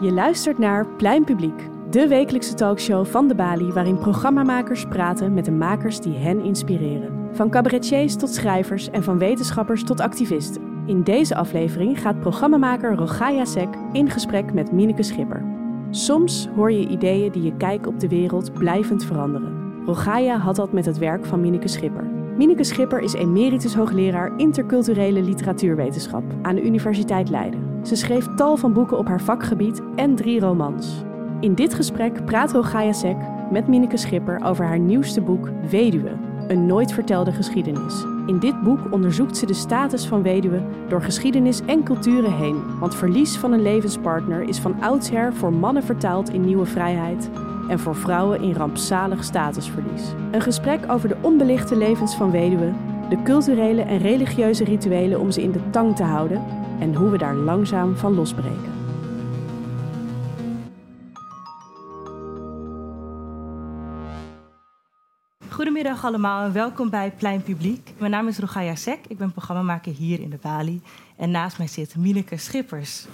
Je luistert naar Plein Publiek, de wekelijkse talkshow van de Bali waarin programmamakers praten met de makers die hen inspireren. Van cabaretiers tot schrijvers en van wetenschappers tot activisten. In deze aflevering gaat programmamaker Rogaya Sek in gesprek met Mineke Schipper. Soms hoor je ideeën die je kijk op de wereld blijvend veranderen. Rogaya had dat met het werk van Mineke Schipper. Mineke Schipper is emeritus hoogleraar interculturele literatuurwetenschap aan de Universiteit Leiden. Ze schreef tal van boeken op haar vakgebied en drie romans. In dit gesprek praat Rogaya Sek met Mineke Schipper over haar nieuwste boek Weduwe, een nooit vertelde geschiedenis. In dit boek onderzoekt ze de status van weduwe door geschiedenis en culturen heen. Want verlies van een levenspartner is van oudsher voor mannen vertaald in nieuwe vrijheid en voor vrouwen in rampzalig statusverlies. Een gesprek over de onbelichte levens van weduwen, de culturele en religieuze rituelen om ze in de tang te houden en hoe we daar langzaam van losbreken. Goedemiddag allemaal en welkom bij Plein Publiek. Mijn naam is Rogaya Sek, ik ben programmamaker hier in de Bali. En naast mij zit Mineke Schippers.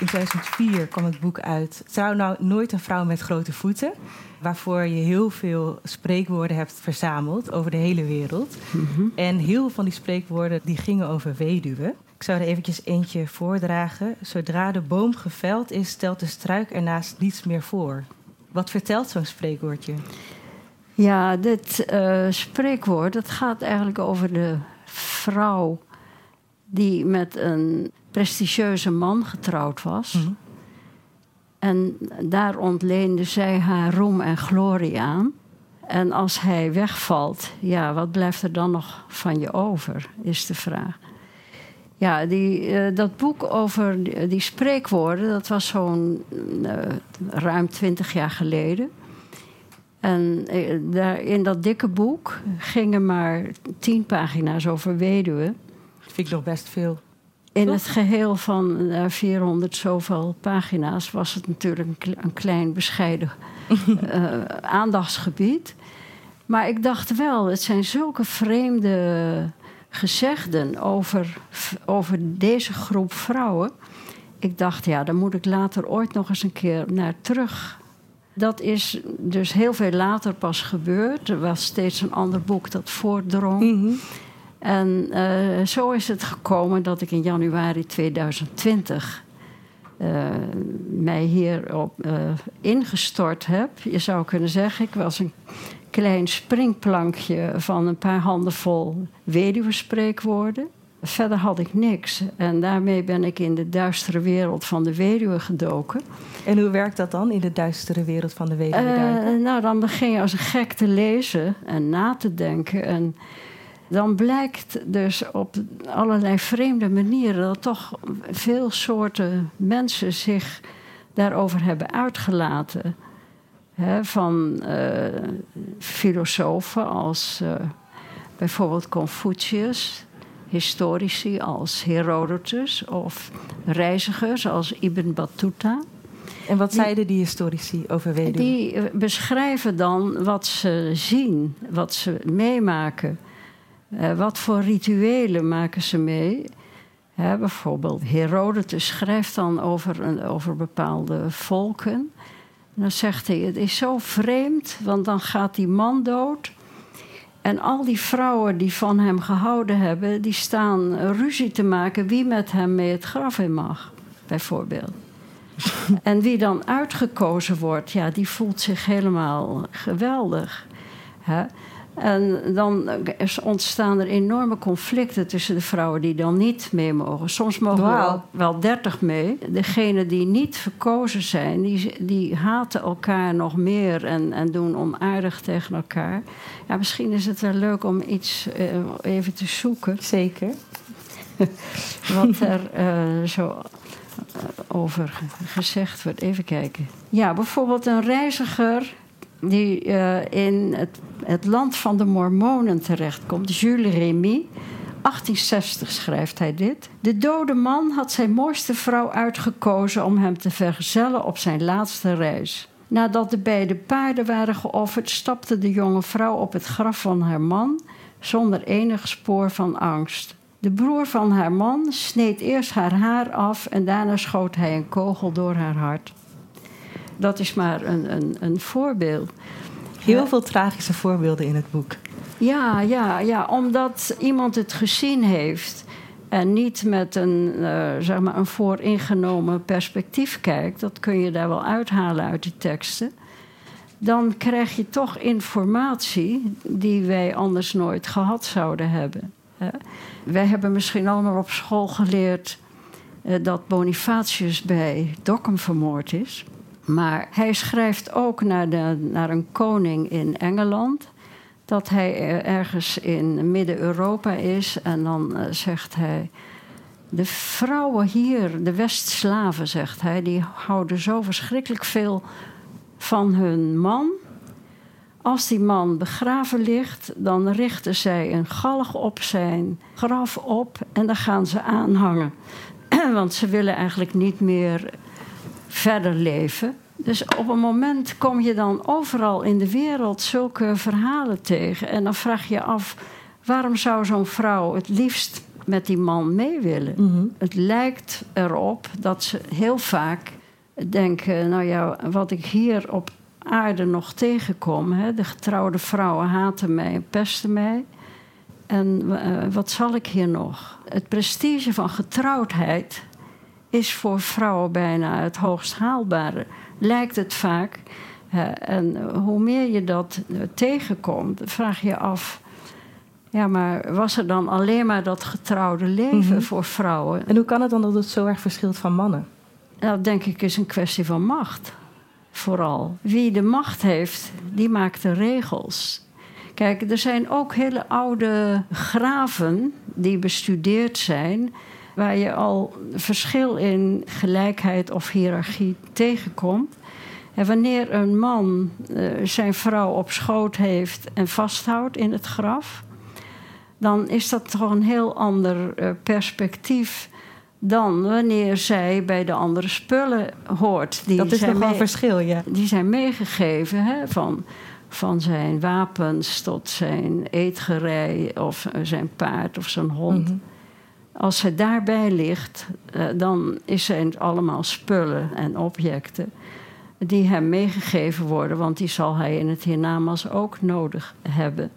In 2004 kwam het boek uit Trouw nou nooit een vrouw met grote voeten. Waarvoor je heel veel spreekwoorden hebt verzameld over de hele wereld. En heel veel van die spreekwoorden die gingen over weduwen. Ik zou er eventjes eentje voordragen. Zodra de boom geveld is, stelt de struik ernaast niets meer voor. Wat vertelt zo'n spreekwoordje? Ja, dit eh, spreekwoord dat gaat eigenlijk over de vrouw die met een prestigieuze man getrouwd was. En daar ontleende zij haar roem en glorie aan. En als hij wegvalt, ja, wat blijft er dan nog van je over, is de vraag. Ja, die, eh, dat boek over die, die spreekwoorden, dat was zo'n eh, ruim twintig jaar geleden. En eh, daar, in dat dikke boek gingen maar tien pagina's over weduwen. Vind ik nog best veel. In het geheel van eh, 400 zoveel pagina's was het natuurlijk een, kle- een klein bescheiden eh, aandachtsgebied. Maar ik dacht wel, het zijn zulke vreemde gezegden over, over deze groep vrouwen. Ik dacht, ja, daar moet ik later ooit nog eens een keer naar terug. Dat is dus heel veel later pas gebeurd. Er was steeds een ander boek dat voordrong. En eh, zo is het gekomen dat ik in januari 2020 eh, mij hierop eh ingestort heb. Je zou kunnen zeggen, ik was een klein springplankje van een paar handenvol weduwenspreekwoorden. Verder had ik niks. En daarmee ben ik in de duistere wereld van de weduwe gedoken. En hoe werkt dat dan in de duistere wereld van de weduwe? Nou, dan begin je als een gek te lezen en na te denken. En dan blijkt dus op allerlei vreemde manieren dat toch veel soorten mensen zich daarover hebben uitgelaten. Van eh, filosofen als eh, bijvoorbeeld Confucius, historici als Herodotus of reizigers als Ibn Battuta. En wat zeiden die historici over weduwen? Die eh, beschrijven dan wat ze zien, wat ze meemaken. Eh, wat voor rituelen maken ze mee? Hè, bijvoorbeeld Herodotus schrijft dan over, een, over bepaalde volken. En dan zegt hij, het is zo vreemd, want dan gaat die man dood... En al die vrouwen die van hem gehouden hebben, die staan ruzie te maken wie met hem mee het graf in mag, bijvoorbeeld. En wie dan uitgekozen wordt, ja, die voelt zich helemaal geweldig. Hè? En dan ontstaan er enorme conflicten tussen de vrouwen die dan niet mee mogen. Soms mogen er Wauw. wel, wel dertig mee. Degenen die niet verkozen zijn, die, die haten elkaar nog meer en, en doen onaardig tegen elkaar. Ja, misschien is het wel leuk om iets eh, even te zoeken Zeker. wat er eh, zo eh, over ge- gezegd wordt. Even kijken. Ja, bijvoorbeeld een reiziger die eh, in het, het land van de Mormonen terechtkomt, Jules Remy. 1860 schrijft hij dit. De dode man had zijn mooiste vrouw uitgekozen om hem te vergezellen op zijn laatste reis. Nadat de beide paarden waren geofferd, stapte de jonge vrouw op het graf van haar man zonder enig spoor van angst. De broer van haar man sneed eerst haar haar af en daarna schoot hij een kogel door haar hart. Dat is maar een, een, een voorbeeld. Heel veel tragische voorbeelden in het boek. Ja, ja, ja, omdat iemand het gezien heeft en niet met een, uh, zeg maar een vooringenomen perspectief kijkt, dat kun je daar wel uithalen uit die teksten. Dan krijg je toch informatie die wij anders nooit gehad zouden hebben. Wij hebben misschien allemaal op school geleerd uh, dat Bonifatius bij Dokkum vermoord is. Maar hij schrijft ook naar, de, naar een koning in Engeland dat hij ergens in Midden-Europa is. En dan uh, zegt hij. De vrouwen hier, de Westslaven, zegt hij, die houden zo verschrikkelijk veel van hun man. Als die man begraven ligt, dan richten zij een galg op zijn graf op en dan gaan ze aanhangen. Want ze willen eigenlijk niet meer verder leven. Dus op een moment kom je dan overal in de wereld zulke verhalen tegen. En dan vraag je af, waarom zou zo'n vrouw het liefst met die man mee willen? Mhm. Het lijkt erop dat ze heel vaak denken, nou ja, wat ik hier op aarde nog tegenkom. Hè, de getrouwde vrouwen haten mij en pesten mij. En eh, wat zal ik hier nog? Het prestige van getrouwdheid is voor vrouwen bijna het hoogst haalbare lijkt het vaak. en hoe meer je dat eh, tegenkomt, vraag je af. Ja, maar was er dan alleen maar dat getrouwde leven Mhm. voor vrouwen? En hoe kan het dan dat het zo erg verschilt van mannen? Dat denk ik is een kwestie van macht. Vooral. Wie de macht heeft, die maakt de regels. Kijk, er zijn ook hele oude graven die bestudeerd zijn, waar je al verschil in gelijkheid of hiërarchie tegenkomt. En wanneer een man eh, zijn vrouw op schoot heeft en vasthoudt in het graf, dan is dat toch een heel ander eh, perspectief dan wanneer zij bij de andere spullen hoort. Die dat is nog wel verschil, ja. die zijn meegegeven hè, van, van zijn wapens tot zijn eetgerei of eh, zijn paard of zijn hond. Mhm. Als ze daarbij ligt, eh, dan is het allemaal spullen en objecten die hem meegegeven worden, want die zal hij in het hiernamaals ook nodig hebben.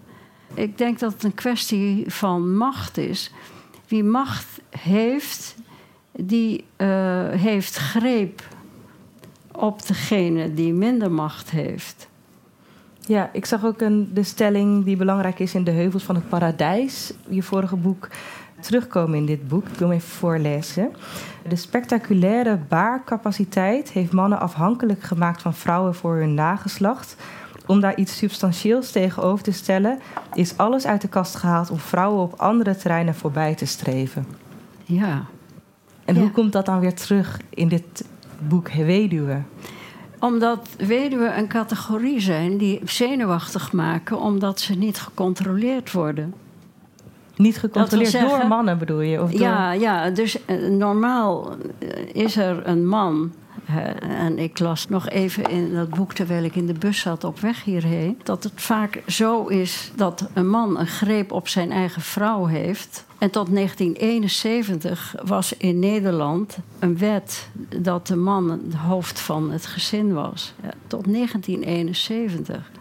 Ik denk dat het een kwestie van macht is. Wie macht heeft, die eh, heeft greep op degene die minder macht heeft. Ja, ik zag ook een, de stelling die belangrijk is in de heuvels van het paradijs. Je vorige boek terugkomen in dit boek. Ik wil hem even voorlezen. De spectaculaire baarcapaciteit heeft mannen afhankelijk gemaakt van vrouwen voor hun nageslacht. Om daar iets substantieels tegenover te stellen, is alles uit de kast gehaald om vrouwen op andere terreinen voorbij te streven. Ja. En Ja. hoe komt dat dan weer terug in dit boek Weduwe? Omdat weduwen een categorie zijn die zenuwachtig maken omdat ze niet gecontroleerd worden. Niet gecontroleerd zeggen- door mannen bedoel je? Of door... Ja, ja, dus eh, normaal eh, is er een man. en ik las nog even in dat boek terwijl ik in de bus zat op weg hierheen. Dat het vaak zo is dat een man een greep op zijn eigen vrouw heeft. En tot 1971 was in Nederland een wet dat de man het hoofd van het gezin was. Ja, tot 1971.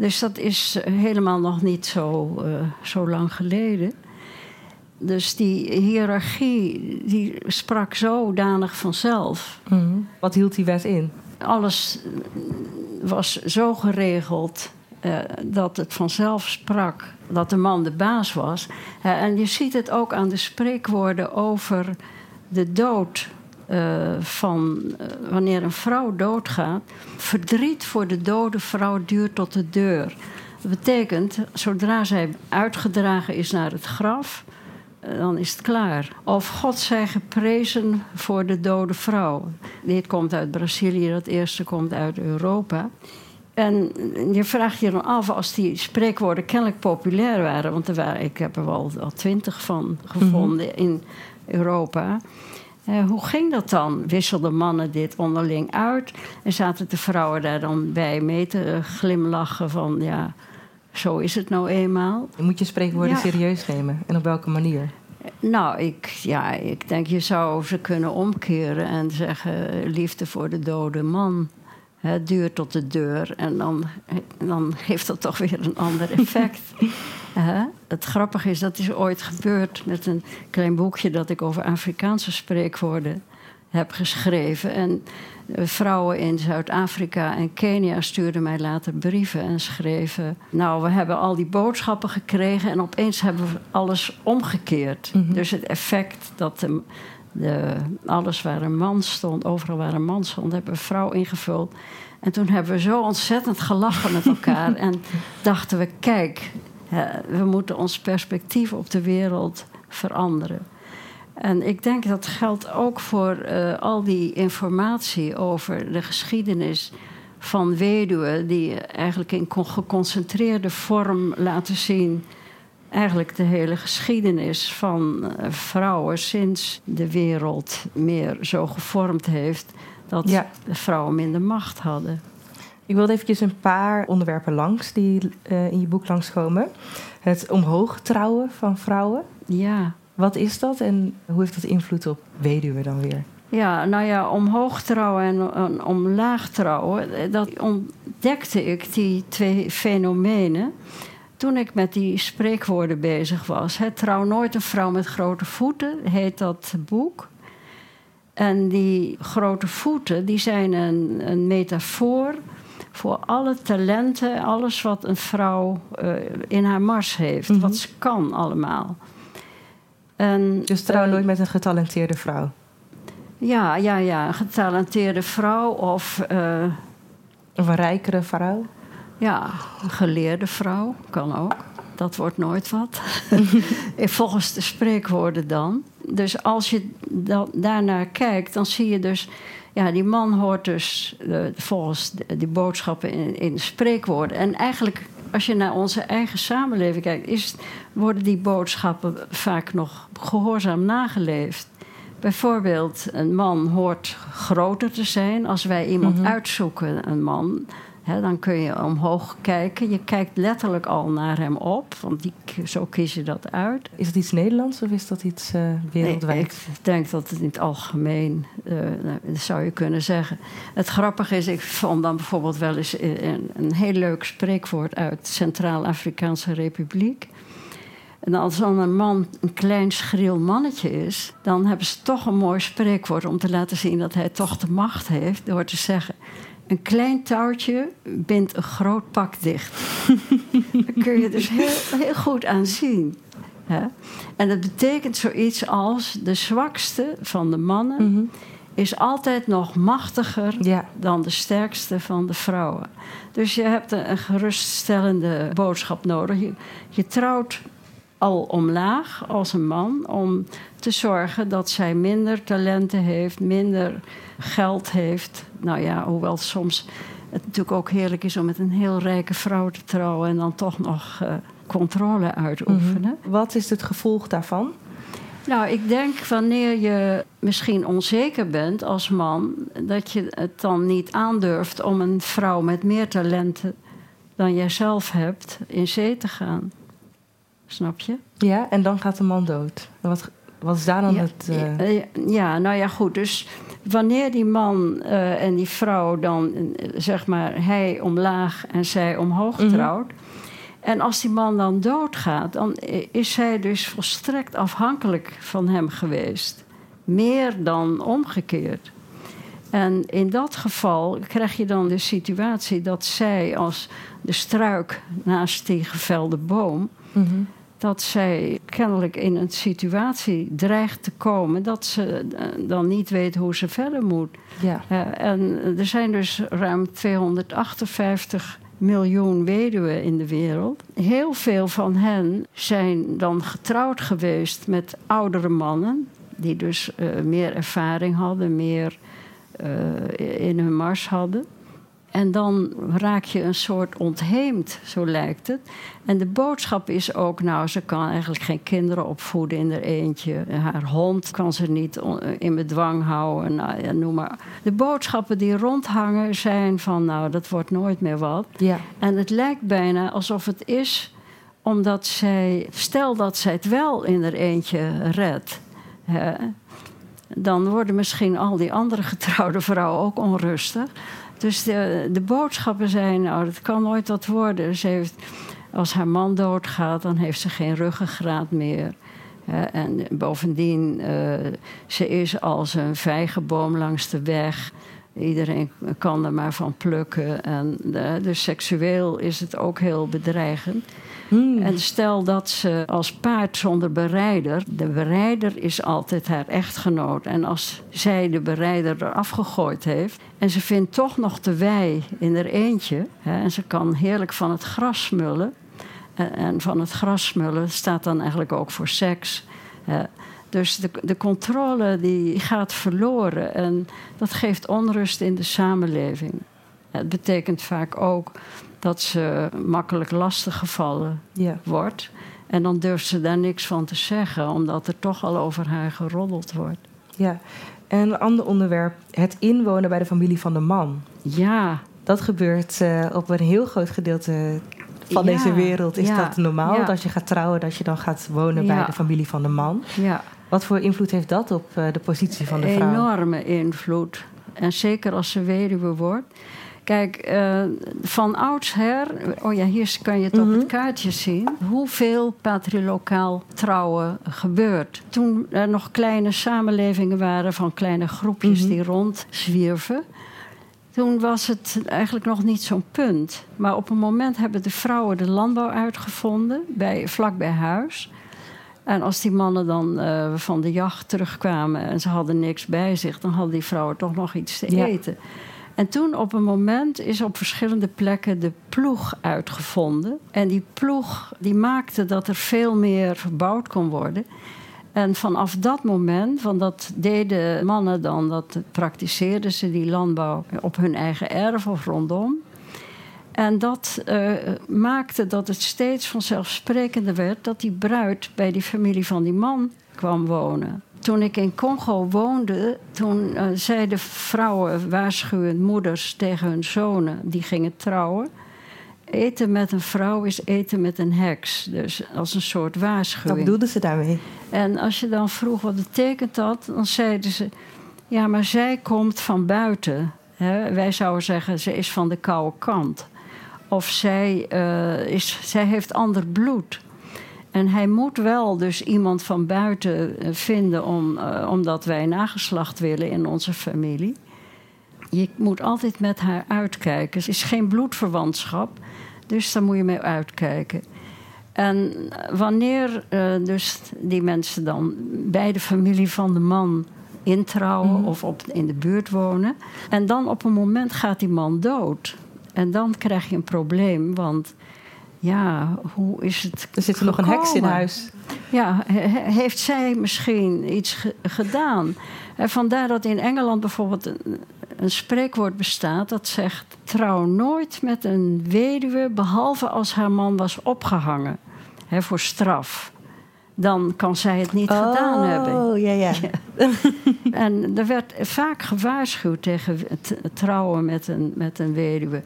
Dus dat is helemaal nog niet zo, eh, zo lang geleden. Dus die hiërarchie die sprak zodanig vanzelf. Mhm. Wat hield die wet in? Alles was zo geregeld eh, dat het vanzelf sprak dat de man de baas was. Eh, en je ziet het ook aan de spreekwoorden over de dood. Eh, van eh, wanneer een vrouw doodgaat. Verdriet voor de dode vrouw duurt tot de deur. Dat betekent, zodra zij uitgedragen is naar het graf, eh, dan is het klaar. Of God zij geprezen voor de dode vrouw. Dit komt uit Brazilië, dat eerste komt uit Europa. En je vraagt je dan af, als die spreekwoorden kennelijk populair waren... want er waren, ik heb er wel al twintig van gevonden in Europa... Eh, hoe ging dat dan? Wisselden mannen dit onderling uit? En zaten de vrouwen daar dan bij mee te eh, glimlachen van... ja, zo is het nou eenmaal. Je moet je spreekwoorden Ja. serieus nemen. En op welke manier? Nou, ik, ja, ik denk je zou ze kunnen omkeren en zeggen: liefde voor de dode man. Het duurt tot de deur en dan, dan heeft dat toch weer een ander effect. het grappige is, dat is ooit gebeurd met een klein boekje dat ik over Afrikaanse spreekwoorden heb geschreven. En vrouwen in Zuid-Afrika en Kenia stuurden mij later brieven en schreven: Nou, we hebben al die boodschappen gekregen en opeens hebben we alles omgekeerd. Mhm. Dus het effect dat de, de, alles waar een man stond, overal waar een man stond, hebben we vrouw ingevuld. En toen hebben we zo ontzettend gelachen met elkaar en dachten we: Kijk, we moeten ons perspectief op de wereld veranderen. En ik denk dat geldt ook voor uh, al die informatie over de geschiedenis van weduwen, die eigenlijk in geconcentreerde vorm laten zien. Eigenlijk de hele geschiedenis van uh, vrouwen sinds de wereld meer zo gevormd heeft dat ja. vrouwen minder macht hadden. Ik wilde eventjes een paar onderwerpen langs die uh, in je boek langskomen. Het omhoog trouwen van vrouwen. Ja. Wat is dat en hoe heeft dat invloed op weduwen dan weer? Ja, nou ja, omhoog trouwen en, omlaag trouwen, dat ontdekte ik, die twee fenomenen, toen ik met die spreekwoorden bezig was. Trouw nooit een vrouw met grote voeten, heet dat boek. En die grote voeten, die zijn een, een metafoor voor alle talenten, alles wat een vrouw uh, in haar mars heeft, wat mhm. ze kan allemaal. En, dus trouw nooit met een getalenteerde vrouw? Ja, ja, ja. Een getalenteerde vrouw of... Uh, of een rijkere vrouw? Ja, een geleerde vrouw kan ook. Dat wordt nooit wat. Volgens de spreekwoorden dan. Dus als je daarnaar kijkt, dan zie je dus... Ja, die man hoort dus uh, volgens die boodschappen in, in spreekwoorden. En eigenlijk als je naar onze eigen samenleving kijkt, is, worden die boodschappen vaak nog gehoorzaam nageleefd. Bijvoorbeeld, een man hoort groter te zijn. Als wij iemand mhm. uitzoeken, een man, dan kun je omhoog kijken. Je kijkt letterlijk al naar hem op, want die, zo kies je dat uit. Is het iets Nederlands of is dat iets uh, wereldwijd? ik denk dat het in het algemeen, uh, zou je kunnen zeggen. Het grappige is, ik vond dan bijvoorbeeld wel eens een, een heel leuk spreekwoord uit Centraal-Afrikaanse Republiek. En als dan een man een klein schril mannetje is, dan hebben ze toch een mooi spreekwoord om te laten zien dat hij toch de macht heeft door te zeggen: een klein touwtje bindt een groot pak dicht. Daar kun je dus heel, heel goed aan zien. Hè? En dat betekent zoiets als de zwakste van de mannen mhm. is altijd nog machtiger dan de sterkste van de vrouwen. Dus je hebt een, geruststellende boodschap nodig. Je, je trouwt al omlaag als een man om te zorgen dat zij minder talenten heeft, minder geld heeft. Nou ja, hoewel soms het natuurlijk ook heerlijk is om met een heel rijke vrouw te trouwen en dan toch nog uh, controle uitoefenen. Mm Wat is het gevolg daarvan? Nou, ik denk wanneer je misschien onzeker bent als man, dat je het dan niet aandurft om een vrouw met meer talenten dan jij zelf hebt in zee te gaan. Snap je? Ja, en dan gaat de man dood. Wat, wat is daar dan het. Uh... Ja, nou ja, goed. Dus wanneer die man uh, en die vrouw dan, zeg maar, hij omlaag en zij omhoog mhm. trouwt. En als die man dan doodgaat, dan is zij dus volstrekt afhankelijk van hem geweest. Meer dan omgekeerd. En in dat geval krijg je dan de situatie dat zij als de struik naast die gevelde boom. Mm dat zij kennelijk in een situatie dreigt te komen dat ze eh, dan niet weet hoe ze verder moet. Ja. Uh, en er zijn dus ruim 258 miljoen weduwen in de wereld. Heel veel van hen zijn dan getrouwd geweest met oudere mannen, die dus uh, meer ervaring hadden, meer in hun mars hadden. En dan raak je een soort ontheemd, zo lijkt het. En de boodschap is ook, nou, ze kan eigenlijk geen kinderen opvoeden in haar eentje. Haar hond kan ze niet in bedwang houden, nou, ja, noem maar. De boodschappen die rondhangen zijn van, nou, dat wordt nooit meer wat. Ja. En het lijkt bijna alsof het is Omdat zij, stel dat zij het wel in haar eentje redt, hè, dan worden misschien al die andere getrouwde vrouwen ook onrustig. Dus de, boodschappen zijn, nou, dat kan nooit wat worden. Ze heeft, als haar man doodgaat, dan heeft ze geen ruggengraat meer. en bovendien, uh, ze is als een vijgenboom langs de weg. Iedereen kan er maar van plukken. En, uh, dus seksueel is het ook heel bedreigend. Hmm. En stel dat ze als paard zonder berijder, de berijder is altijd haar echtgenoot. En als zij de berijder eraf gegooid heeft en ze vindt toch nog de wei in haar eentje, hè, en ze kan heerlijk van het gras smullen. En, en van het gras smullen staat dan eigenlijk ook voor seks. Dus de, de controle die gaat verloren en dat geeft onrust in de samenleving. Het betekent vaak ook dat ze makkelijk lastiggevallen ja. wordt. En dan durft ze daar niks van te zeggen, omdat er toch al over haar geroddeld wordt. Ja, en een ander onderwerp, het inwonen bij de familie van de man. Ja. Dat gebeurt uh, op een heel groot gedeelte van deze wereld. Is dat normaal? Dat als je gaat trouwen, dat je dan gaat wonen bij de familie van de man. Ja. Wat voor invloed heeft dat op uh, de positie van de vrouw? Enorme invloed. En zeker als ze weduwe wordt. Kijk, uh, van oudsher, oh ja, hier kan je het op het mhm. kaartje zien, hoeveel patrilokaal trouwen gebeurt. Toen er nog kleine samenlevingen waren van kleine groepjes mm -hmm. die rondzwierven. Toen was het eigenlijk nog niet zo'n punt. Maar op een moment hebben de vrouwen de landbouw uitgevonden, bij, vlak bij huis. En als die mannen dan uh, van de jacht terugkwamen en ze hadden niks bij zich, dan hadden die vrouwen toch nog iets te ja. eten. En toen op een moment is op verschillende plekken de ploeg uitgevonden. En die ploeg die maakte dat er veel meer verbouwd kon worden. En vanaf dat moment, van dat deden mannen dan, dat praktiseerden ze die landbouw op hun eigen erf of rondom. En dat uh, maakte dat het steeds vanzelfsprekender werd dat die bruid bij die familie van die man kwam wonen. Toen ik in Congo woonde, toen uh, zeiden vrouwen, waarschuwend moeders tegen hun zonen die gingen trouwen. Eten met een vrouw is eten met een heks. Dus als een soort waarschuwing. Wat bedoelden ze daarmee? En als je dan vroeg wat betekent dat, dan zeiden ze: Ja, maar zij komt van buiten. wij zouden zeggen: ze is van de koude kant. Of zij, uh, is, zij heeft ander bloed. En hij moet wel dus iemand van buiten eh, vinden om, uh, omdat wij nageslacht willen in onze familie. Je moet altijd met haar uitkijken. Ze is geen bloedverwantschap, dus daar moet je mee uitkijken. En wanneer uh, dus die mensen dan bij de familie van de man introuwen mm. of op, in de buurt wonen. En dan op een moment gaat die man dood. En dan krijg je een probleem, want ja, hoe is het. Er zit er nog een heks in huis. Ja, heeft zij misschien iets gedaan? En vandaar dat in Engeland bijvoorbeeld een, een spreekwoord bestaat dat zegt: trouw nooit met een weduwe behalve als haar man was opgehangen voor straf dan kan zij het niet gedaan hebben. Oh, ja, ja. en er werd vaak gewaarschuwd tegen het trouwen met een, met een weduwe.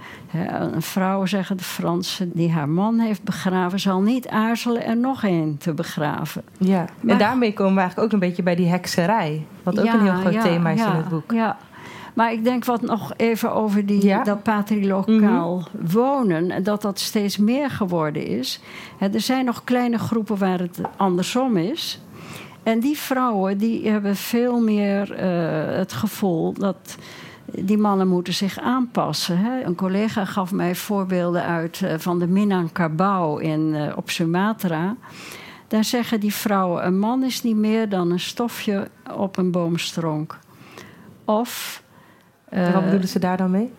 een vrouw, zeggen de Fransen, die haar man heeft begraven, zal niet aarzelen er nog een te begraven. Ja, en daarmee komen we eigenlijk ook een beetje bij die hekserij. Wat ook een heel groot thema is in het boek. Ja, maar ik denk wat nog even over die, dat patrilokaal mm wonen. Dat dat steeds meer geworden is. er zijn nog kleine groepen waar het andersom is. En die vrouwen die hebben veel meer uh, het gevoel dat die mannen moeten zich aanpassen. Hè. Een collega gaf mij voorbeelden uit uh, van de Minangkabau in, uh, op Sumatra. Daar zeggen die vrouwen: een man is niet meer dan een stofje op een boomstronk. Of Wat bedoelen ze daar dan mee?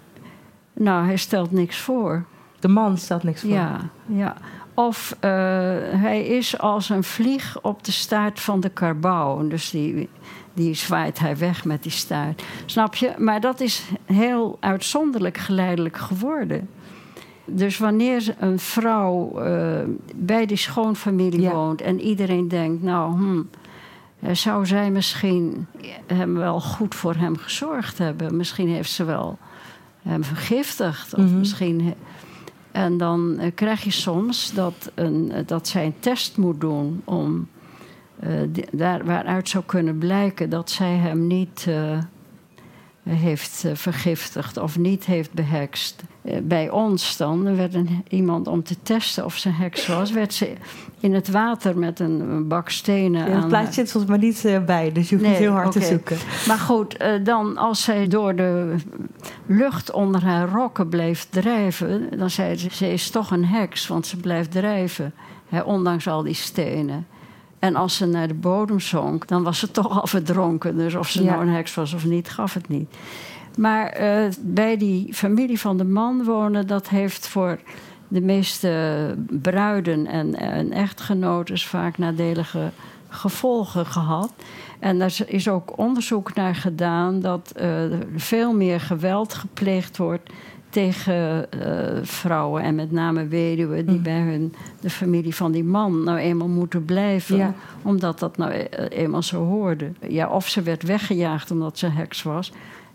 Nou, hij stelt niks voor. De man stelt niks voor? Ja, ja. Of uh, hij is als een vlieg op de staart van de karbouw. Dus die, die zwaait hij weg met die staart. Snap je? Maar dat is heel uitzonderlijk geleidelijk geworden. Dus wanneer een vrouw uh, bij die schoonfamilie ja. woont en iedereen denkt, nou, hmm, eh, zou zij misschien hem wel goed voor hem gezorgd hebben. Misschien heeft ze wel hem vergiftigd. Of mm -hmm. misschien En dan eh, krijg je soms dat, een, dat zij een test moet doen om daar, waaruit zou kunnen blijken dat zij hem niet heeft eh, vergiftigd of niet heeft behekst. Eh, bij ons dan, er werd een, iemand om te testen of ze heks was, werd ze in het water met een bak stenen. Ja, het plaatje zit volgens mij niet eh, bij, dus je hoeft niet heel hard te zoeken. Maar goed, dan als zij door de lucht onder haar rokken bleef drijven, dan zei ze: ze is toch een heks, want ze blijft drijven, hè, ondanks al die stenen. En als ze naar de bodem zonk, dan was ze toch al verdronken. Dus of ze nou een heks was of niet, gaf het niet. Maar uh, bij die familie van de man wonen, dat heeft voor de meeste bruiden en, en echtgenoten vaak nadelige gevolgen gehad. En daar is ook onderzoek naar gedaan dat uh, veel meer geweld gepleegd wordt tegen uh, vrouwen en met name weduwen die mm. bij hun, de familie van die man nou eenmaal moeten blijven, omdat dat nou e-, eenmaal zo hoorde. Ja, of ze werd weggejaagd omdat ze heks was.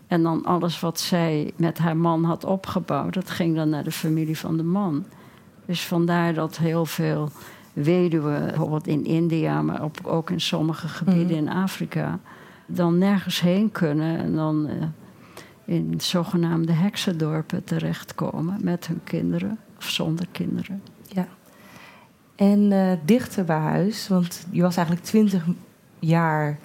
En dan alles wat zij met haar man had opgebouwd, dat ging dan naar de familie van de man. Dus vandaar dat heel veel weduwen, bijvoorbeeld in India, maar ook in sommige gebieden mm. in Afrika, dan nergens heen kunnen. En dan uh, in zogenaamde heksendorpen terechtkomen met hun kinderen of zonder kinderen. Ja. En uh, dichter bij huis, want je was eigenlijk twintig jaar,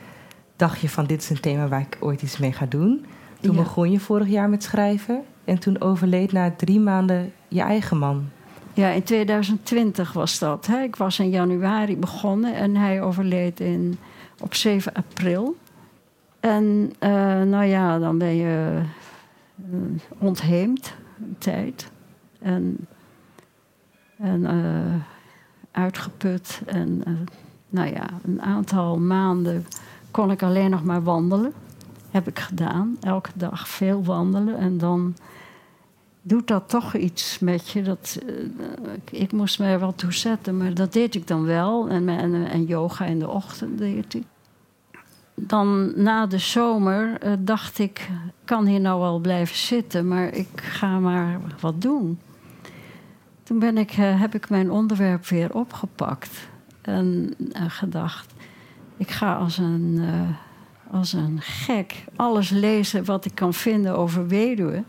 dacht je van dit is een thema waar ik ooit iets mee ga doen. Toen begon je vorig jaar met schrijven en toen overleed na drie maanden je eigen man. Ja, in 2020 was dat. Hè. Ik was in januari begonnen en hij overleed in, op 7 april. En uh, nou ja, dan ben je uh, ontheemd een tijd. En, en uh, uitgeput. En nou ja, een aantal maanden kon ik alleen nog maar wandelen. Heb ik gedaan. Elke dag veel wandelen. En dan doet dat toch iets met je. Dat, ik moest er wel toe zetten, maar dat deed ik dan wel. En, en, en yoga in de ochtend deed ik dan na de zomer uh, dacht ik, kan hier nou wel blijven zitten, maar ik ga maar wat doen. Toen ben ik, uh, heb ik mijn onderwerp weer opgepakt en gedacht, ik ga als een, als een gek alles lezen wat ik kan vinden over weduwen.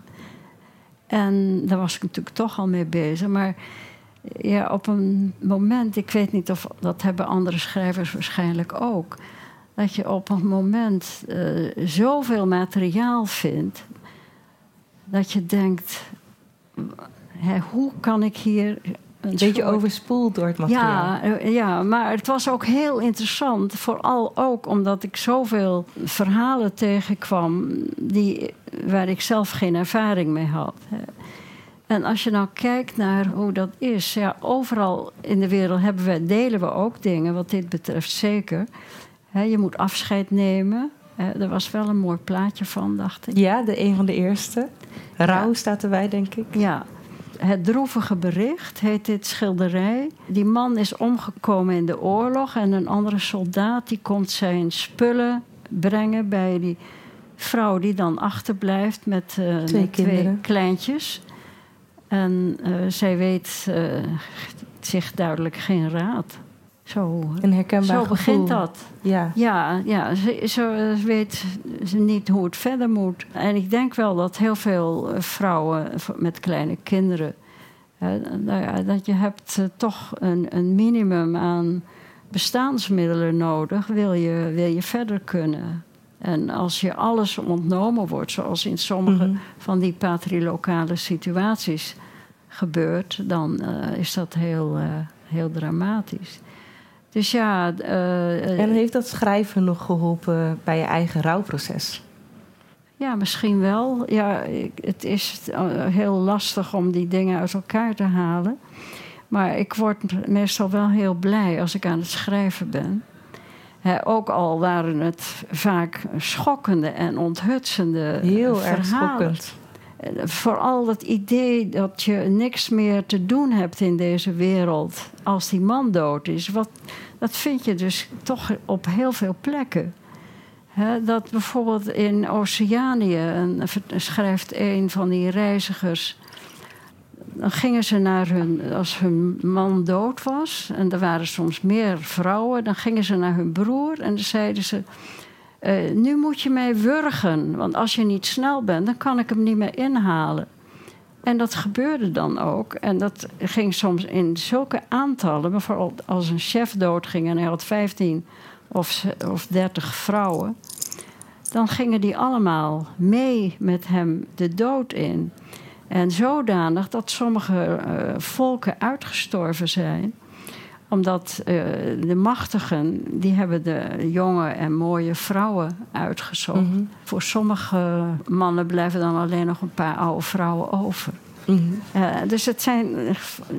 En daar was ik natuurlijk toch al mee bezig, maar ja, op een moment, ik weet niet of dat hebben andere schrijvers waarschijnlijk ook dat je op een moment uh, zoveel materiaal vindt dat je denkt: hè, hoe kan ik hier. Een beetje soort... overspoeld door het materiaal. Ja, eh, ja, maar het was ook heel interessant. Vooral ook omdat ik zoveel verhalen tegenkwam die, waar ik zelf geen ervaring mee had. En als je nou kijkt naar hoe dat is, ja, overal in de wereld hebben we, delen we ook dingen, wat dit betreft zeker je moet afscheid nemen. er was wel een mooi plaatje van, dacht ik. Ja, de een van de eerste. Rouw staat erbij, denk ik. Ja. Het droevige bericht heet dit schilderij. Die man is omgekomen in de oorlog en een andere soldaat die komt zijn spullen brengen bij die vrouw die dan achterblijft met, uh, twee, twee, kleintjes. En uh, zij weet uh, zich duidelijk geen raad. Zo, een herkenbaar zo begint dat. Ja, ja, ja ze, ze, weet ze niet hoe het verder moet. En ik denk wel dat heel veel eh, vrouwen met kleine kinderen... nou dat je hebt uh, toch een, een minimum aan bestaansmiddelen nodig... Wil je, wil je verder kunnen. En als je alles ontnomen wordt, zoals in sommige mm -hmm. van die patrilocale situaties gebeurt... dan uh, is dat heel, heel dramatisch. Dus ja. Uh, en heeft dat schrijven nog geholpen bij je eigen rouwproces? Ja, misschien wel. Ja, het is eh, heel lastig om die dingen uit elkaar te halen. Maar ik word meestal wel heel blij als ik aan het schrijven ben. ook al waren het vaak schokkende en onthutsende heel verhalen. erg schokkend. Vooral dat idee dat je niks meer te doen hebt in deze wereld als die man dood is. Wat, dat vind je dus toch op heel veel plekken. dat bijvoorbeeld in Oceanië een, schrijft een van die reizigers dan gingen ze naar hun, als hun man dood was, en er waren soms meer vrouwen, dan gingen ze naar hun broer en dan zeiden ze: eh, Nu moet je mij wurgen, want als je niet snel bent, dan kan ik hem niet meer inhalen. En dat gebeurde dan ook. En dat ging soms in zulke aantallen. Bijvoorbeeld als een chef doodging en hij had 15 of, of 30 vrouwen. Dan gingen die allemaal mee met hem de dood in. En zodanig dat sommige uh, volken uitgestorven zijn omdat uh, de machtigen, die hebben de jonge en mooie vrouwen uitgezocht. Mm -hmm. Voor sommige mannen blijven dan alleen nog een paar oude vrouwen over. Mm -hmm. uh, dus het zijn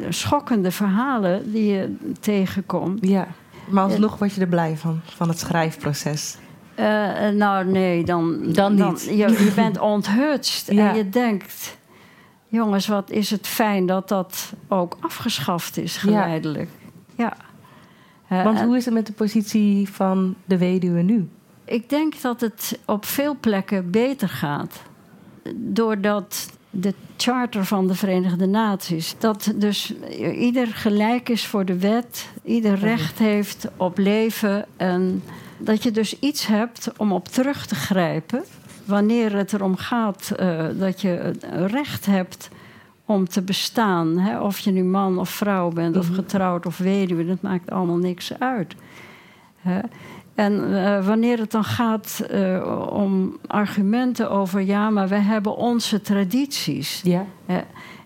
schokkende verhalen die je tegenkomt. Ja, maar alsnog word je er blij van, van het schrijfproces. Uh, nou, nee, dan, dan niet. Dan, je, je bent onthutst ja. en je denkt... jongens, wat is het fijn dat dat ook afgeschaft is geleidelijk. Ja. Ja. Want hoe is het met de positie van de weduwe nu? Ik denk dat het op veel plekken beter gaat. Doordat de charter van de Verenigde Naties. Dat dus ieder gelijk is voor de wet, ieder recht heeft op leven. En dat je dus iets hebt om op terug te grijpen. Wanneer het erom gaat uh, dat je recht hebt om te bestaan. Hè? Of je nu man of vrouw bent, of getrouwd of weduwe, dat maakt allemaal niks uit. Hè? En uh, wanneer het dan gaat uh, om argumenten over ja, maar we hebben onze tradities. Ja. Uh,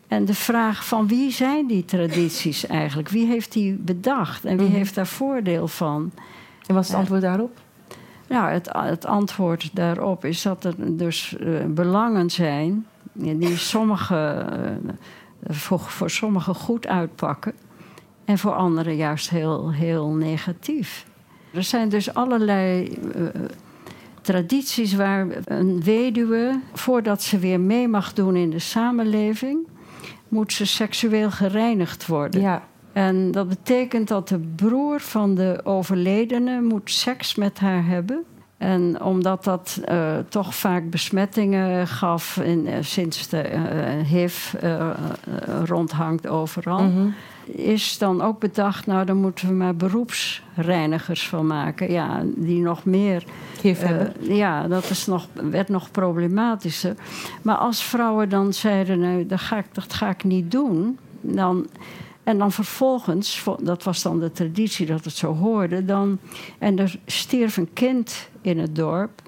en de vraag van wie zijn die tradities eigenlijk? Wie heeft die bedacht en wie mm. heeft daar voordeel van? En wat is het antwoord daarop? Nou, het, het, antwoord daarop is dat er dus belangen zijn die sommige, voor, voor sommigen goed uitpakken en voor anderen juist heel, heel negatief. Er zijn dus allerlei uh, tradities waar een weduwe, voordat ze weer mee mag doen in de samenleving, moet ze seksueel gereinigd worden. Ja. En dat betekent dat de broer van de overledene moet seks met haar hebben. En omdat dat uh, toch vaak besmettingen gaf, in, uh, sinds de uh, HIV rondhangt overal, mm -hmm. is dan ook bedacht, nou dan moeten we maar beroepsreinigers van maken. Ja, die nog meer. HIV hebben. Ja, dat is nog, werd nog problematischer. Maar als vrouwen dan zeiden, nou dat ga ik, dat ga ik niet doen, dan. En dan vervolgens, dat was dan de traditie dat het zo hoorde, dan, en er stierf een kind in het dorp.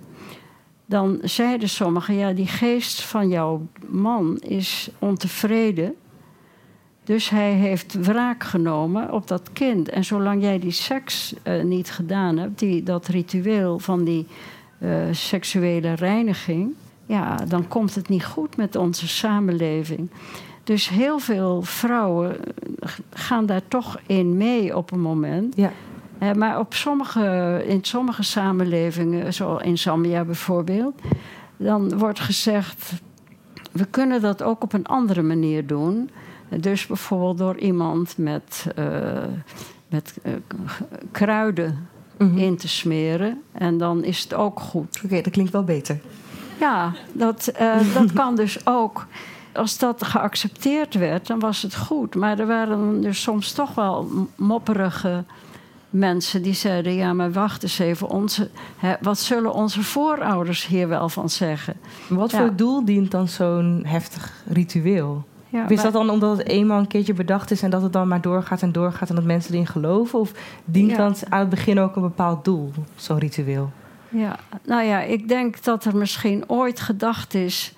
Dan zeiden sommigen, ja, die geest van jouw man is ontevreden. Dus hij heeft wraak genomen op dat kind. En zolang jij die seks uh, niet gedaan hebt, die, dat ritueel van die uh, seksuele reiniging, ja, dan komt het niet goed met onze samenleving. Dus heel veel vrouwen gaan daar toch in mee op een moment. Ja. Maar op sommige, in sommige samenlevingen, zoals in Zambia bijvoorbeeld, dan wordt gezegd: we kunnen dat ook op een andere manier doen. Dus bijvoorbeeld door iemand met, uh, met uh, kruiden mm -hmm. in te smeren. En dan is het ook goed. Oké, okay, dat klinkt wel beter. Ja, dat, dat kan dus ook als dat geaccepteerd werd, dan was het goed. Maar er waren dus soms toch wel mopperige mensen die zeiden: Ja, maar wacht eens even, onze, hè, wat zullen onze voorouders hier wel van zeggen? Wat ja. voor doel dient dan zo'n heftig ritueel? Ja, is dat dan omdat het eenmaal een keertje bedacht is en dat het dan maar doorgaat en doorgaat en dat mensen erin geloven? Of dient ja. dan aan het begin ook een bepaald doel, zo'n ritueel? Ja, nou ja, ik denk dat er misschien ooit gedacht is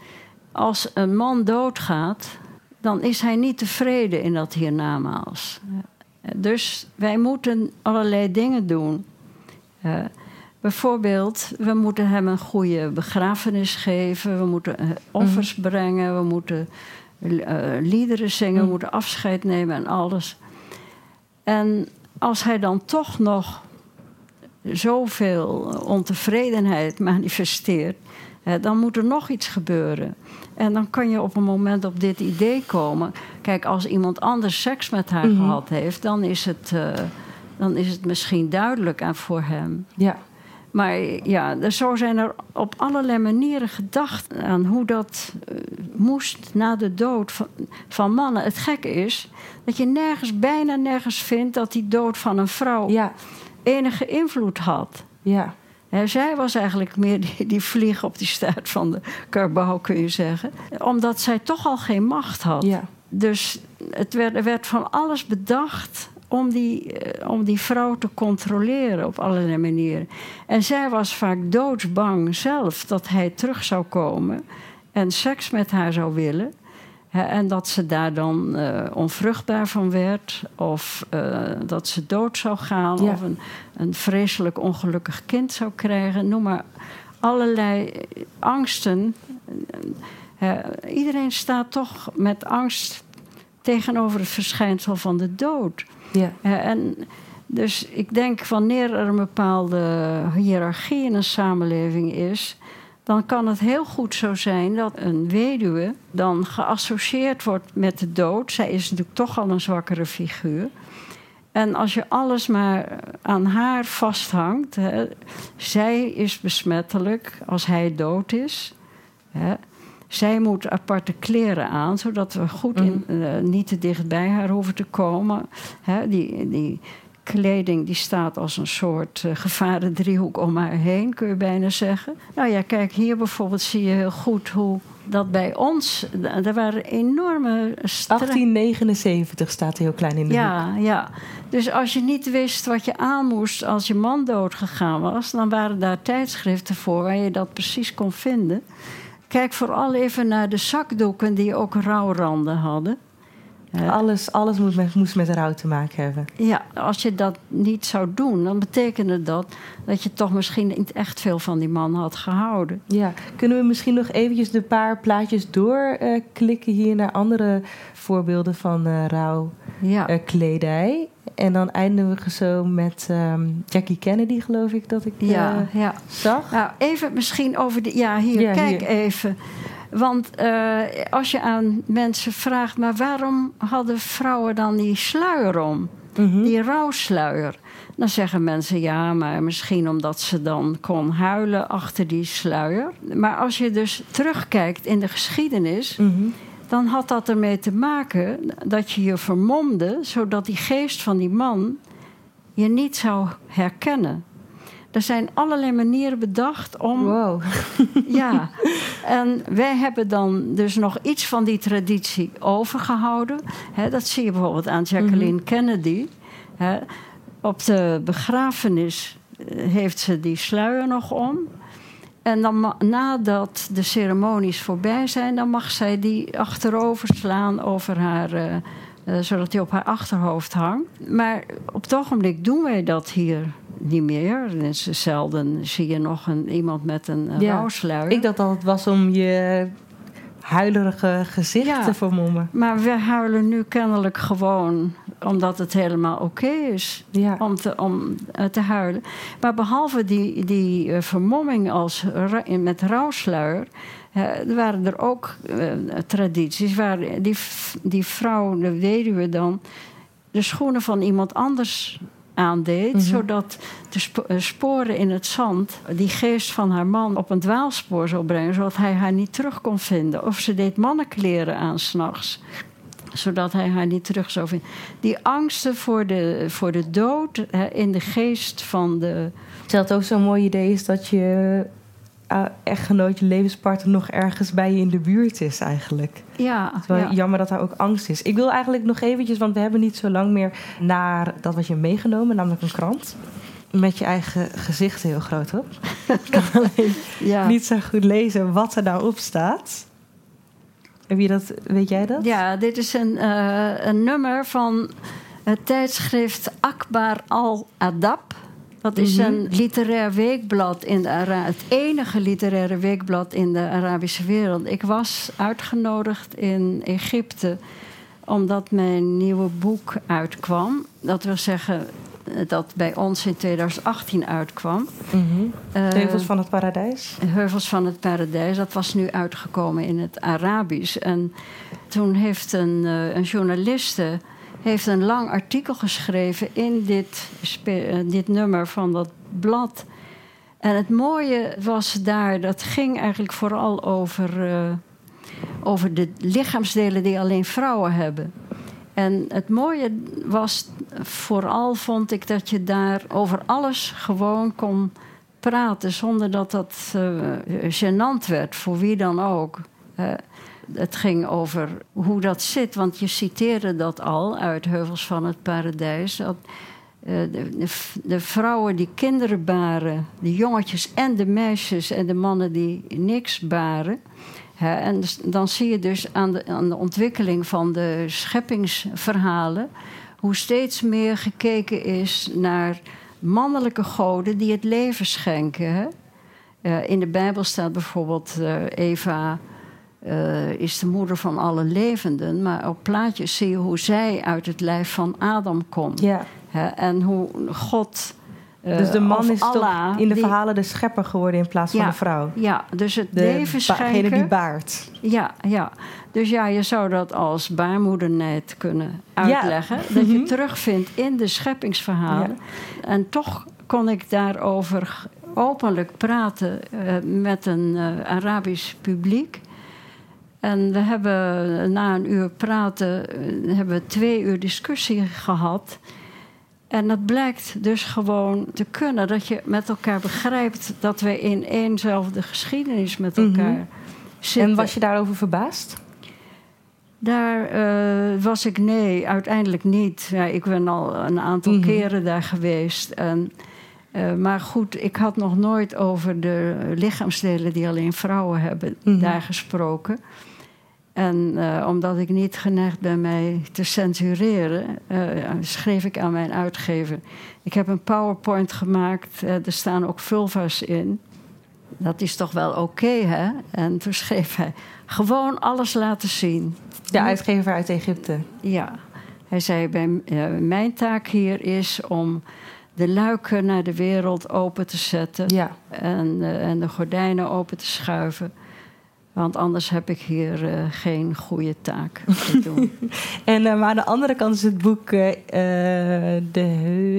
als een man doodgaat, dan is hij niet tevreden in dat hiernamaals. Dus wij moeten allerlei dingen doen. Uh, bijvoorbeeld, we moeten hem een goede begrafenis geven, we moeten offers mm. brengen, we moeten uh, liederen zingen, mm. we moeten afscheid nemen en alles. En als hij dan toch nog zoveel ontevredenheid manifesteert, dan moet er nog iets gebeuren. En dan kan je op een moment op dit idee komen. Kijk, als iemand anders seks met haar mm -hmm. gehad heeft, dan is, het, uh, dan is het misschien duidelijk aan voor hem. Ja. Maar ja, zo zijn er op allerlei manieren gedacht aan hoe dat uh, moest na de dood van, van, mannen. Het gekke is dat je nergens, bijna nergens vindt dat die dood van een vrouw ja. enige invloed had. Ja. Zij was eigenlijk meer die, die vlieg op die staart van de karbouw, kun je zeggen. Omdat zij toch al geen macht had. Ja. Dus het werd, er werd van alles bedacht om die, eh, om die vrouw te controleren op allerlei manieren. En zij was vaak doodsbang zelf dat hij terug zou komen en seks met haar zou willen. En dat ze daar dan uh, onvruchtbaar van werd, of uh, dat ze dood zou gaan, Ja. of een, een vreselijk ongelukkig kind zou krijgen. Noem maar allerlei angsten. Uh, iedereen staat toch met angst tegenover het verschijnsel van de dood. Ja. en dus ik denk wanneer er een bepaalde hiërarchie in een samenleving is, dan kan het heel goed zo zijn dat een weduwe dan geassocieerd wordt met de dood. Zij is natuurlijk toch al een zwakkere figuur. En als je alles maar aan haar vasthangt, hè, zij is besmettelijk als hij dood is. Hè. Zij moet aparte kleren aan, zodat we goed in, uh, niet te dicht bij haar hoeven te komen. Hè, die, die kleding die staat als een soort uh, gevarendriehoek om haar heen, kun je bijna zeggen. Nou ja, kijk, hier bijvoorbeeld zie je heel goed hoe dat bij ons... Er waren enorme... 1879 staat heel klein in de ja. Ja, dus als je niet wist wat je aan moest als je man doodgegaan was... dan waren daar tijdschriften voor waar je dat precies kon vinden... Kijk vooral even naar de zakdoeken die ook rouwranden hadden. Alles, alles moest met, moest met rouw te maken hebben. Ja, als je dat niet zou doen, dan betekende dat dat je toch misschien niet echt veel van die man had gehouden. Ja, kunnen we misschien nog eventjes de paar plaatjes doorklikken uh, hier naar andere voorbeelden van uh, rouwkledij? Ja. En dan eindigen we zo met um, Jackie Kennedy, geloof ik dat ik ja, ja. zag. Nou, even misschien over de. Ja, hier, ja, kijk hier. even. Want uh, als je aan mensen vraagt, maar waarom hadden vrouwen dan die sluier om? Mm -hmm. Die rouwsluier. Dan zeggen mensen ja, maar misschien omdat ze dan kon huilen achter die sluier. Maar als je dus terugkijkt in de geschiedenis. Mm -hmm dan had dat ermee te maken dat je je vermomde, zodat die geest van die man je niet zou herkennen. Er zijn allerlei manieren bedacht om. Wow. ja. En wij hebben dan dus nog iets van die traditie overgehouden. He, dat zie je bijvoorbeeld aan Jacqueline mm -hmm. Kennedy. He, op de begrafenis heeft ze die sluier nog om. En dan, nadat de ceremonies voorbij zijn, dan mag zij die achterover slaan over haar, uh, uh, zodat die op haar achterhoofd hangt. Maar op het ogenblik doen wij dat hier niet meer. Dus zelden zie je nog een, iemand met een ja, rouwsluier. Ik dacht dat het was om je huilerige gezicht ja, te vermommen. Maar we huilen nu kennelijk gewoon omdat het helemaal oké okay is ja. om, te, om te huilen. Maar behalve die, die uh, vermomming als, met rouwsluier... Waren er ook tradities waar die, die vrouw, de weduwe dan... de schoenen van iemand anders aandeed... Mhm. Mm -hmm. zodat de sp sporen in het zand die geest van haar man op een dwaalspoor zou brengen... zodat hij haar niet terug kon vinden. Of ze deed mannenkleren aan s'nachts zodat hij haar niet terug zou vinden. Die angsten voor de, voor de dood hè, in de geest van de. Terwijl het ook zo'n mooi idee is dat je uh, echtgenoot, je levenspartner nog ergens bij je in de buurt is eigenlijk. Ja. Het is wel ja. jammer dat daar ook angst is. Ik wil eigenlijk nog eventjes, want we hebben niet zo lang meer naar dat wat je meegenomen, namelijk een krant. Met je eigen gezicht heel groot op. Ik kan alleen ja. niet zo goed lezen wat er daarop staat. Heb je dat, weet jij dat? Ja, dit is een, uh, een nummer van het tijdschrift Akbar al-Adab. Dat is Mhm. een literair weekblad in de Ara het enige literaire weekblad in de Arabische wereld. Ik was uitgenodigd in Egypte omdat mijn nieuwe boek uitkwam. Dat wil zeggen dat bij ons in 2018 uitkwam. Eh, Heuvels van het Paradijs. Heuvels van het Paradijs. Dat was nu uitgekomen in het Arabisch. En toen heeft een, uh, een journaliste heeft een lang artikel geschreven in dit, uh, dit nummer van dat blad. En het mooie was daar, dat ging eigenlijk vooral over, uh, over de lichaamsdelen die alleen vrouwen hebben. En het mooie was vooral, vond ik, dat je daar over alles gewoon kon praten zonder dat dat uh, gênant werd voor wie dan ook. Uh, het ging over hoe dat zit, want je citeerde dat al uit Heuvels van het Paradijs. Dat, uh, de, de, vrouwen die kinderen baren, de jongetjes en de meisjes en de mannen die niks baren. Hè, en dan zie je dus aan de, aan de ontwikkeling van de scheppingsverhalen hoe steeds meer gekeken is naar mannelijke goden die het leven schenken. Hè? Uh, in de Bijbel staat bijvoorbeeld uh, Eva uh, is de moeder van alle levenden, maar op plaatjes zie je hoe zij uit het lijf van Adam komt. Ja. Hè? En hoe God. dus de man is Allah, toch in de die, verhalen de schepper geworden in plaats ja, van de vrouw. Ja, dus het leven schenken. Degene die baart. Ja, ja. Dus ja, je zou dat als baarmoedernijd kunnen uitleggen. Ja. Dat je terugvindt in de scheppingsverhalen. Ja. En toch kon ik daarover openlijk praten uh, met een uh, Arabisch publiek. En we hebben na een uur praten, uh, hebben we twee uur discussie gehad. En dat blijkt dus gewoon te kunnen. Dat je met elkaar begrijpt dat we in éénzelfde geschiedenis met elkaar mm -hmm. zitten. En was je daarover verbaasd? Daar uh, was ik nee, uiteindelijk niet. Ja, ik ben al een aantal mm -hmm. keren daar geweest. En, uh, maar goed, ik had nog nooit over de lichaamsdelen die alleen vrouwen hebben mm -hmm. daar gesproken. En uh, omdat ik niet geneigd ben mij te censureren, schreef ik aan mijn uitgever. Ik heb een PowerPoint gemaakt, er staan ook vulva's in. Dat is toch wel oké, okay, hè? En toen schreef hij: gewoon alles laten zien. De uitgever uit Egypte. Ja. Hij zei: bij, Mijn taak hier is om de luiken naar de wereld open te zetten. Ja. En, en de gordijnen open te schuiven. Want anders heb ik hier uh, geen goede taak te doen. en, uh, maar aan de andere kant is het boek... Uh, de,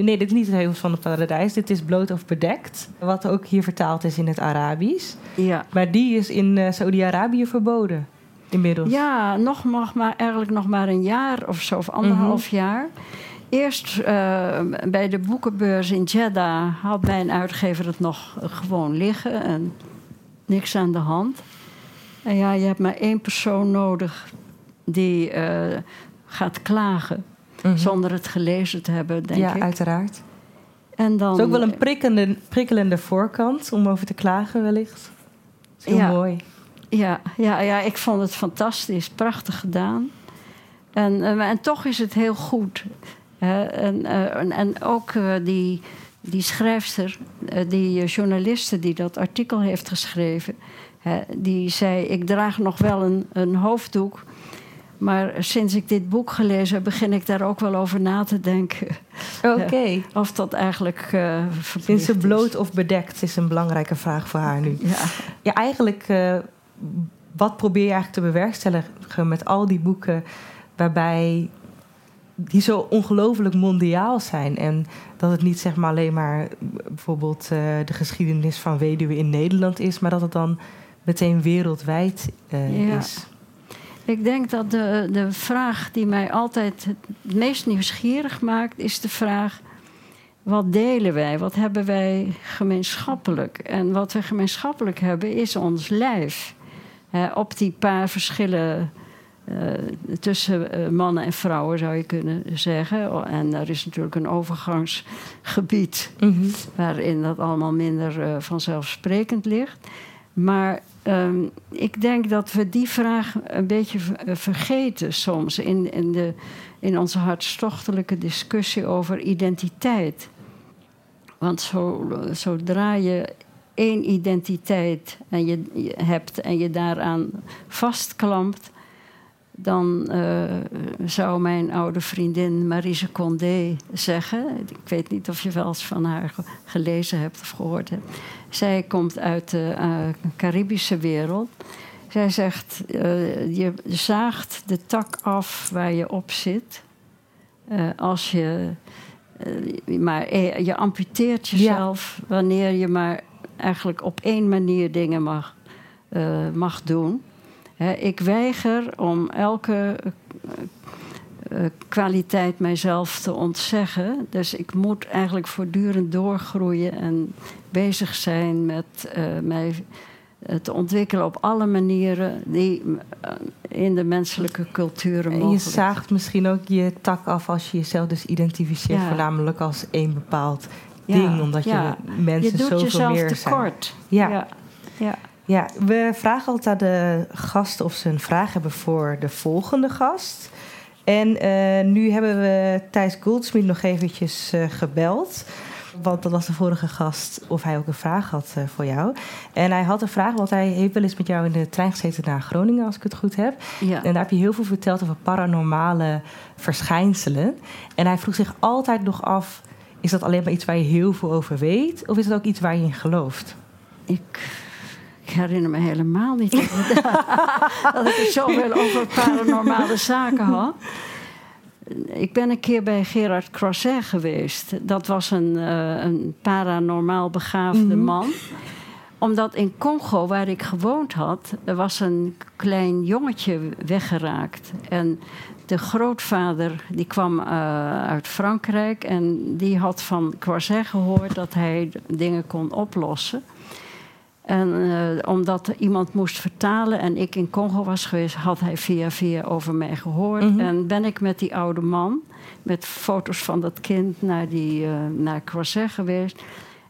nee, dit is niet het Heuvels van het Paradijs. Dit is Bloot of Bedekt. Wat ook hier vertaald is in het Arabisch. Ja. Maar die is in Saudi-Arabië verboden. Inmiddels. Ja, nog mag maar, eigenlijk nog maar een jaar of zo. Of anderhalf mm -hmm. jaar. Eerst bij de boekenbeurs in Jeddah had mijn uitgever het nog gewoon liggen. En niks aan de hand. En ja, je hebt maar één persoon nodig die uh, gaat klagen. -hmm. Zonder het gelezen te hebben, denk ja, ik. Ja, uiteraard. En dan, het is ook wel een prikkelende, prikkelende voorkant om over te klagen, wellicht. Dat is heel ja, mooi. Ja, ja, ja, ik vond het fantastisch. Prachtig gedaan. En, uh, en toch is het heel goed. Uh, en, en, en, ook die, die schrijfster, die journaliste die dat artikel heeft geschreven die zei: Ik draag nog wel een, een hoofddoek. Maar sinds ik dit boek gelezen heb, begin ik daar ook wel over na te denken. Oké. Okay. of dat eigenlijk. Uh, Sinds ze bloot of bedekt is een belangrijke vraag voor haar nu. Ja, ja eigenlijk. Uh, wat probeer je eigenlijk te bewerkstelligen met al die boeken waarbij die zo ongelooflijk mondiaal zijn. En dat het niet zeg maar alleen maar bijvoorbeeld uh, de geschiedenis van weduwe in Nederland is, maar dat het dan meteen wereldwijd uh, ja. is. Ik denk dat de, de vraag die mij altijd het meest nieuwsgierig maakt, is de vraag: wat delen wij? Wat hebben wij gemeenschappelijk? En wat we gemeenschappelijk hebben, is ons lijf. Op die paar verschillen tussen uh, mannen en vrouwen, zou je kunnen zeggen. En er is natuurlijk een overgangsgebied mm -hmm. waarin dat allemaal minder uh, vanzelfsprekend ligt. Maar um, ik denk dat we die vraag een beetje vergeten soms in, in, de, in onze hartstochtelijke discussie over identiteit. Want zo, zodra je één identiteit en je, je hebt en je daaraan vastklampt, dan uh, zou mijn oude vriendin Marise Condé zeggen. Ik weet niet of je wel eens van haar gelezen hebt of gehoord hebt. Zij komt uit de uh, Caribische wereld. Zij zegt: uh, je zaagt de tak af waar je op zit. als je. maar je amputeert jezelf ja. wanneer je maar eigenlijk op één manier dingen mag, mag doen. Ik weiger om elke uh, kwaliteit mijzelf te ontzeggen. Dus ik moet eigenlijk voortdurend doorgroeien en bezig zijn met mij te ontwikkelen op alle manieren die in de menselijke culturen mogelijk En je zaagt misschien ook je tak af als je jezelf dus identificeert, voornamelijk als één bepaald ding, omdat je mensen je doet zoveel jezelf meer tekort. Ja. ja. Ja. Ja, we vragen altijd aan de gasten of ze een vraag hebben voor de volgende gast. En uh, nu hebben we Thijs Goldsmith nog eventjes uh, gebeld. Want dat was de vorige gast of hij ook een vraag had uh, voor jou. En hij had een vraag, want hij heeft wel eens met jou in de trein gezeten naar Groningen, als ik het goed heb. Ja. En daar heb je heel veel verteld over paranormale verschijnselen. En hij vroeg zich altijd nog af: is dat alleen maar iets waar je heel veel over weet? Of is het ook iets waar je in gelooft? Ik, ik herinner me helemaal niet dat ik het zoveel over paranormale zaken had. Ik ben een keer bij Gerard Croiset geweest. Dat was een, uh, een paranormaal begaafde mhm. man omdat in Congo, waar ik gewoond had, er was een klein jongetje weggeraakt. En de grootvader die kwam uh, uit Frankrijk en die had van Croiset gehoord dat hij dingen kon oplossen. En uh, omdat iemand moest vertalen en ik in Congo was geweest, had hij via via over mij gehoord. Mm -hmm. En ben ik met die oude man, met foto's van dat kind, naar, die, uh, naar Croiset geweest.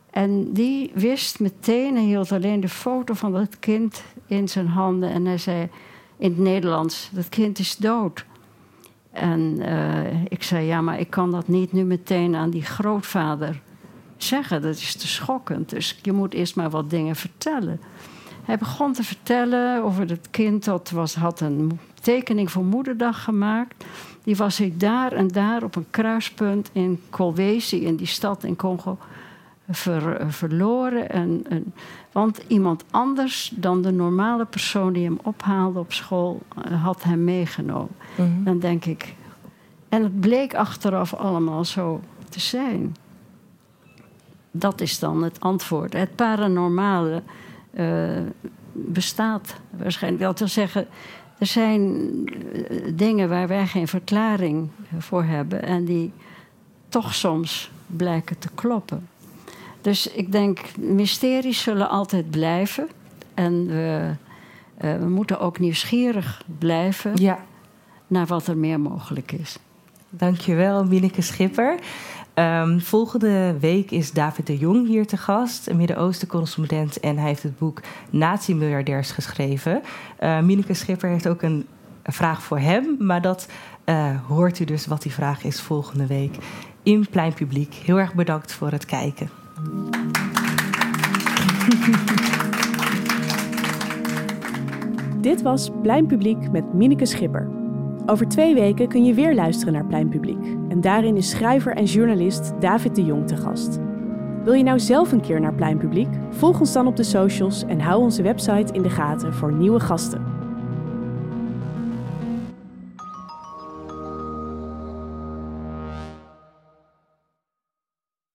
En die wist meteen, hij hield alleen de foto van dat kind in zijn handen. En hij zei in het Nederlands: Dat kind is dood. En uh, ik zei: Ja, maar ik kan dat niet nu meteen aan die grootvader zeggen. Dat is te schokkend. Dus je moet eerst maar wat dingen vertellen. Hij begon te vertellen over het kind dat was, had een tekening voor moederdag gemaakt. Die was ik daar en daar op een kruispunt in Kolwezi, in die stad in Congo, ver, verloren. En, en, want iemand anders dan de normale persoon die hem ophaalde op school eh, had hem meegenomen. Mhm. Dan denk ik. En het bleek achteraf allemaal zo te zijn dat is dan het antwoord. Het paranormale uh, bestaat waarschijnlijk wel te zeggen. Er zijn eh, dingen waar wij geen verklaring voor hebben en die toch soms blijken te kloppen. Dus ik denk, mysteries zullen altijd blijven. En we, uh, we moeten ook nieuwsgierig blijven ja. naar wat er meer mogelijk is. Dankjewel, Minneke Schipper. Um, volgende week is David de Jong hier te gast, een Midden-Oosten correspondent. En hij heeft het boek Nazi-miljardairs geschreven. Uh, Mineke Schipper heeft ook een, vraag voor hem. Maar dat uh, hoort u dus wat die vraag is volgende week in Plein Publiek. Heel erg bedankt voor het kijken. Dit was Plein Publiek met Mineke Schipper. Over twee weken kun je weer luisteren naar Pleinpubliek. En daarin is schrijver en journalist David de Jong te gast. Wil je nou zelf een keer naar Pleinpubliek? Volg ons dan op de socials en hou onze website in de gaten voor nieuwe gasten.